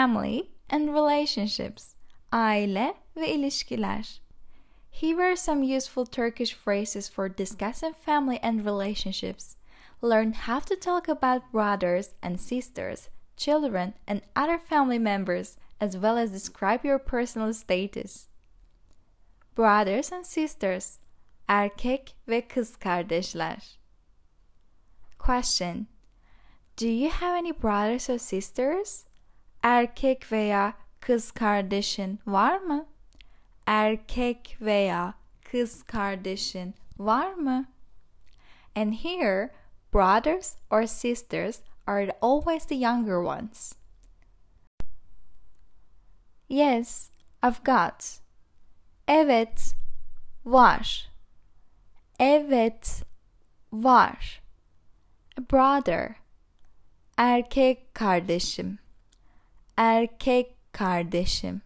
family and relationships, aile ve ilişkiler. Here are some useful Turkish phrases for discussing family and relationships. Learn how to talk about brothers and sisters, children, and other family members, as well as describe your personal status. Brothers and sisters, erkek ve kız kardeşler. Question Do you have any brothers or sisters? Erkek veya kız kardeşin var mı? Erkek veya kız kardeşin var mı? And here, brothers or sisters are always the younger ones. Yes, I've got. Evet, var. Evet, var. A brother. Erkek kardeşim. Erkek kardeşim.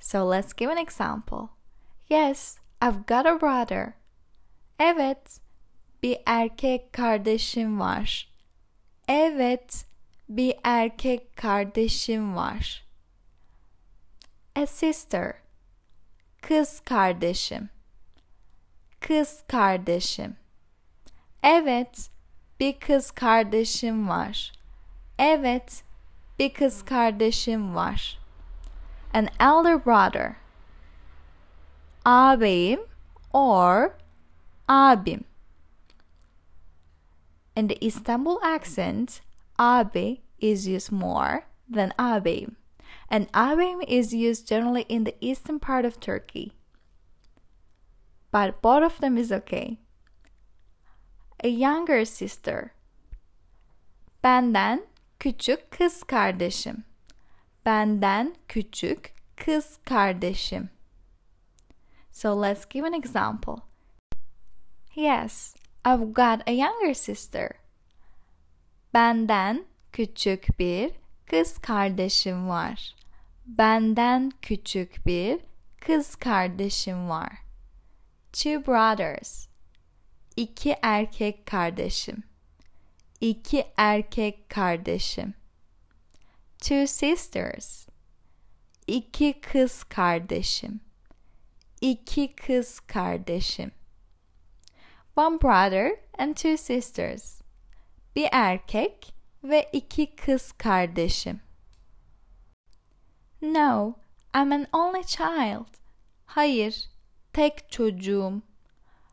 So let's give an example. Yes, I've got a brother. Evet, bir erkek kardeşim var. Evet, bir erkek kardeşim var. A sister. Kız kardeşim. Kız kardeşim. Evet, bir kız kardeşim var. Evet, bir kız kardeşim var. An elder brother. Ağabeyim or abim. In the Istanbul accent, abi is used more than abim, and abim is used generally in the eastern part of Turkey. But both of them is okay. A younger sister. Benden küçük kız kardeşim. Benden küçük kız kardeşim. So let's give an example. Yes, I've got a younger sister. Benden küçük bir kız kardeşim var. Benden küçük bir kız kardeşim var. Two brothers. İki erkek kardeşim. İki erkek kardeşim. Two sisters. İki kız kardeşim. İki kız kardeşim. One brother and two sisters. Bir erkek ve iki kız kardeşim. No, I'm an only child. Hayır, tek çocuğum.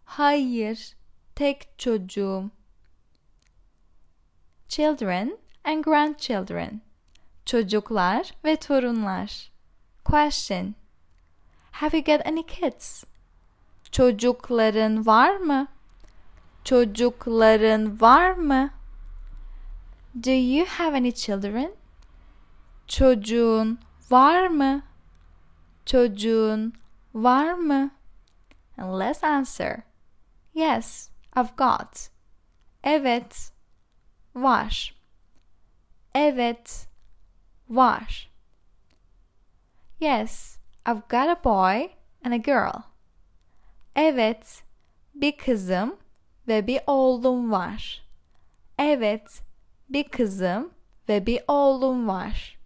Hayır, tek çocuğum. Children and grandchildren. Çocuklar ve torunlar. Question. Have you got any kids? Çocukların var mı? Çocukların var mı? Do you have any children? Çocuğun var mı? Çocuğun var mı? And let's answer. Yes, I've got. Evet, var. Evet, var. Yes, I've got a boy and a girl. Evet, bir kızım ve bir oğlum var. Evet, bir kızım ve bir oğlum var.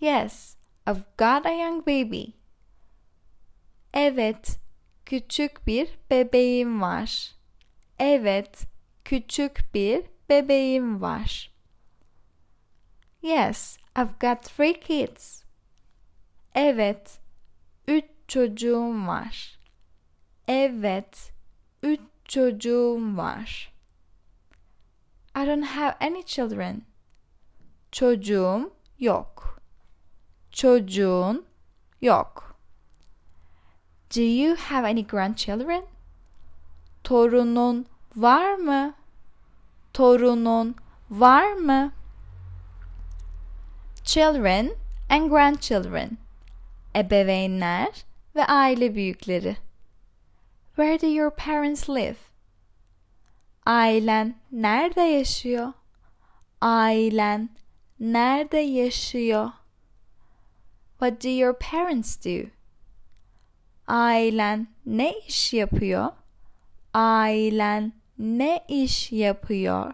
Yes, I've got a young baby. Evet, küçük bir bebeğim var. Evet, küçük bir bebeğim var. Yes, I've got three kids. Evet, üç çocuğum var. Evet, üç çocuğum var. I don't have any children. Çocuğum yok. Çocuğun yok. Do you have any grandchildren? Torunun var mı? Torunun var mı? Children and grandchildren. Ebeveynler ve aile büyükleri. Where do your parents live? Ailen nerede yaşıyor? Ailen nerede yaşıyor? What do your parents do? Ailen ne iş yapıyor? Ailen ne iş yapıyor?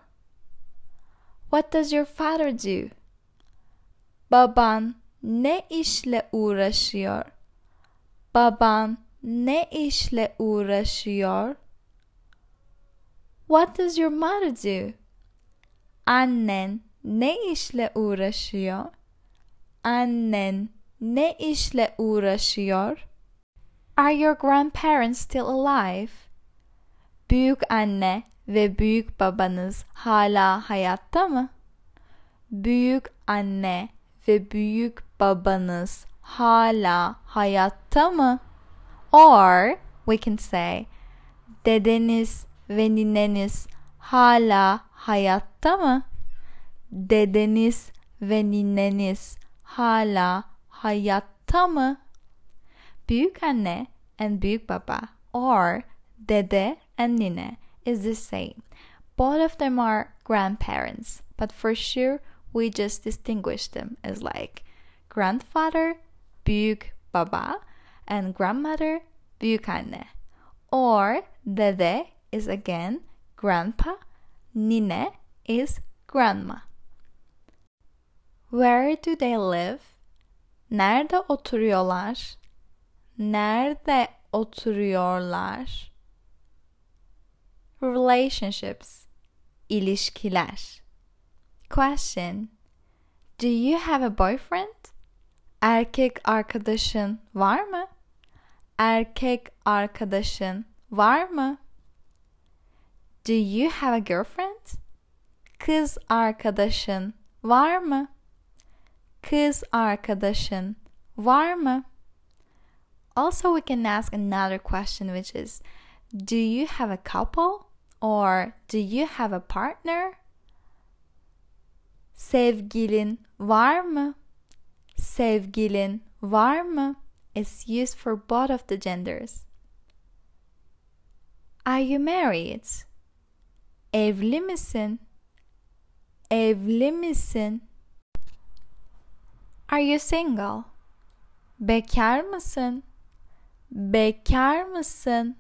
What does your father do? Baban ne işle uğraşıyor? Baban ne işle uğraşıyor? What does your mother do? Annen ne işle uğraşıyor? Annen ne işle uğraşıyor? Are your grandparents still alive? Büyük anne ve büyük babanız hala hayatta mı? Büyük anne ve büyük babanız hala hayatta mı? Or we can say dedeniz ve nineniz hala hayatta mı? Dedeniz ve nineniz hala hayatta mı? Büyük anne and büyük baba or dede and nine is the same. Both of them are grandparents, but for sure we just distinguish them as like grandfather, büyük baba, and grandmother, büyük anne. Or dede is again grandpa, nine is grandma. Where do they live? Nerede oturuyorlar? Nerede oturuyorlar? Relationships, ilişkiler. Question. Do you have a boyfriend? Erkek arkadaşın var mı? Erkek arkadaşın var mı? Do you have a girlfriend? Kız arkadaşın var mı? Kız arkadaşın var mı? Also, we can ask another question, which is Do you have a couple? Or do you have a partner? Sevgilin var mı? Sevgilin var mı? is used for both of the genders. Are you married? Evli misin? Evli misin? Are you single? Bekar mısın? Bekar mısın?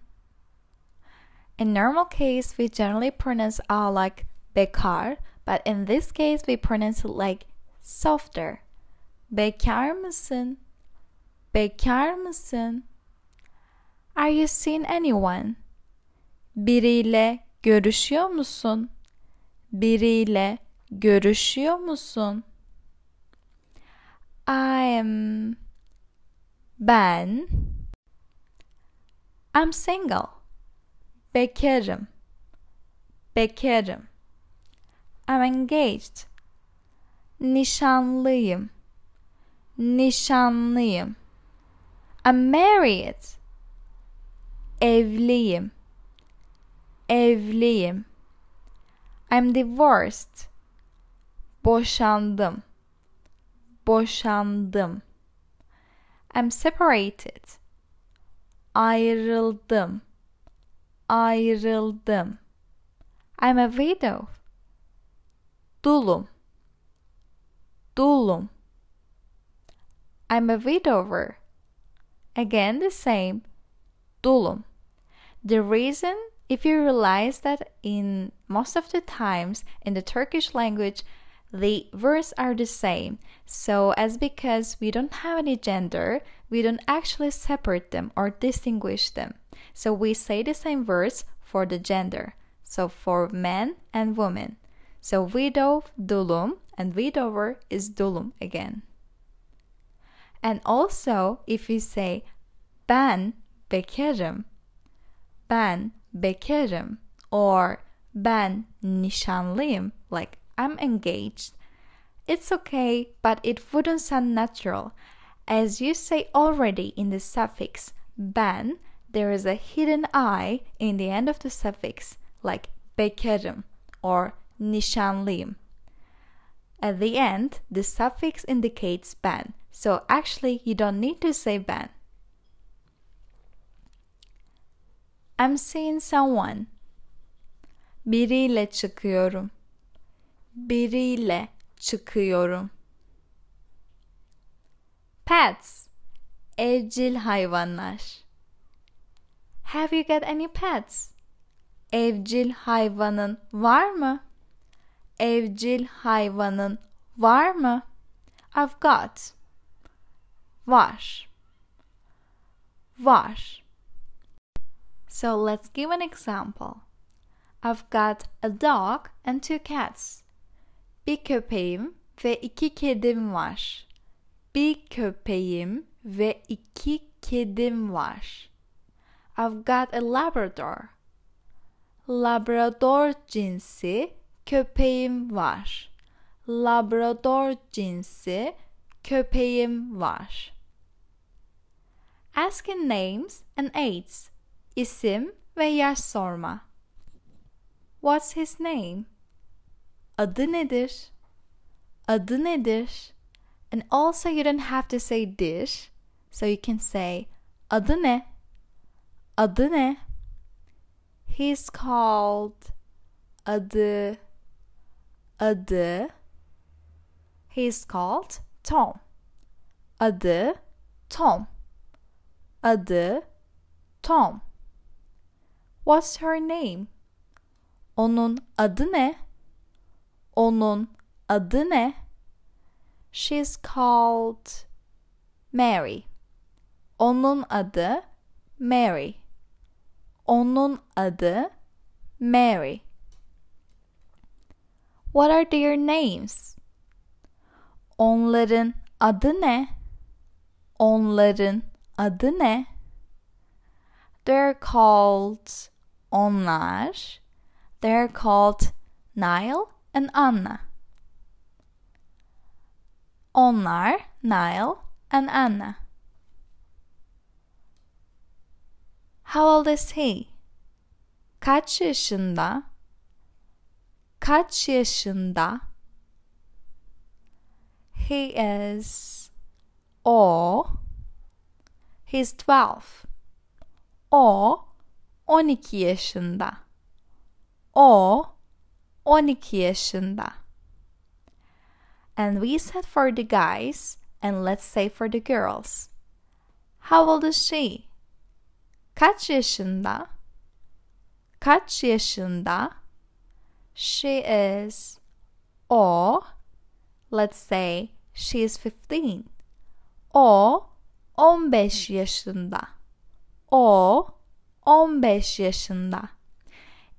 In normal case, we generally pronounce a like bekar, but in this case, we pronounce it like softer. Bekar mısın? Bekar mısın? Are you seeing anyone? Biriyle görüşüyor musun? Biriyle görüşüyor musun? I am ben I'm single. Bekarım. Bekarım. I'm engaged. Nişanlıyım. Nişanlıyım. I'm married. Evliyim. Evliyim. I'm divorced. Boşandım. Boşandım. I'm separated. Ayrıldım. Ayrıldım. I'm a widow. Dulum. Dulum. I'm a widower. Again, the same. Dulum. The reason, if you realize that in most of the times in the Turkish language, the verbs are the same. So, as because we don't have any gender, we don't actually separate them or distinguish them. So, we say the same words for the gender. So, for men and women. So, widow, dulum, and widower is dulum again. And also, if you say ben bekarım, ben bekarım, or ben nişanlıyım, like I'm engaged, it's okay, but it wouldn't sound natural. As you say already in the suffix ben, there is a hidden I in the end of the suffix, like bekarım or nishanlim. At the end, the suffix indicates ben, so actually you don't need to say ben. I'm seeing someone. Biriyle çıkıyorum. Biriyle çıkıyorum. Pets. Evcil hayvanlar. Have you got any pets? Evcil hayvanın var mı? Evcil hayvanın var mı? I've got. Var. Var. So let's give an example. I've got a dog and two cats. Bir köpeğim ve iki kedim var. Bir köpeğim ve iki kedim var. I've got a Labrador. Labrador cinsi köpeğim var. Labrador cinsi köpeğim var. Asking names and aids. İsim ve yaş sorma. What's his name? Adı nedir? Adı nedir? And also you don't have to say dish. So you can say adı ne? Adı ne? He's called adı adı He's called Tom. Adı Tom. Adı Tom. What's her name? Onun adı ne? Onun adı ne? She's called Mary. Onun adı Mary. Onun adı Mary. What are their names? Onların adı ne? Onların adı ne? They're called onlar. They're called Nile and Anna. Onlar Nile and Anna. How old is he? Kaç yaşında? Kaç yaşında? He is o He's 12. O 12 yaşında. O 12 yaşında. And we said for the guys and let's say for the girls. How old is she? Kaç yaşında? Kaç yaşında? She is Or let's say she is 15. O 15 yaşında. O 15 yaşında.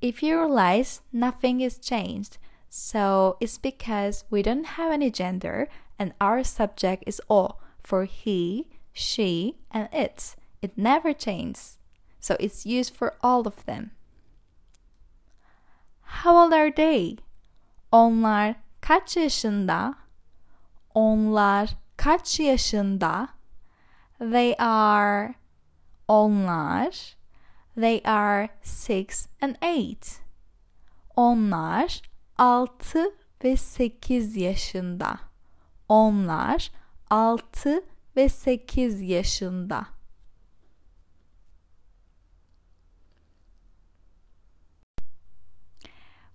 If you realize nothing is changed, so it's because we don't have any gender and our subject is o for he, she, and it. It never changes. So it's used for all of them. How old are they? Onlar kaç yaşında? Onlar kaç yaşında? They are onlar they are six and eight. Onlar altı ve sekiz yaşında. Onlar altı ve sekiz yaşında.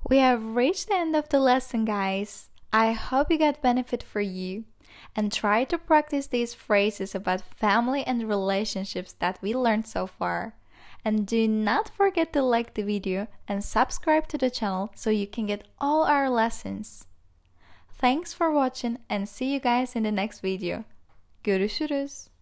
We have reached the end of the lesson, guys. I hope you got benefit for you and try to practice these phrases about family and relationships that we learned so far. And do not forget to like the video and subscribe to the channel so you can get all our lessons. Thanks for watching and see you guys in the next video. Görüşürüz.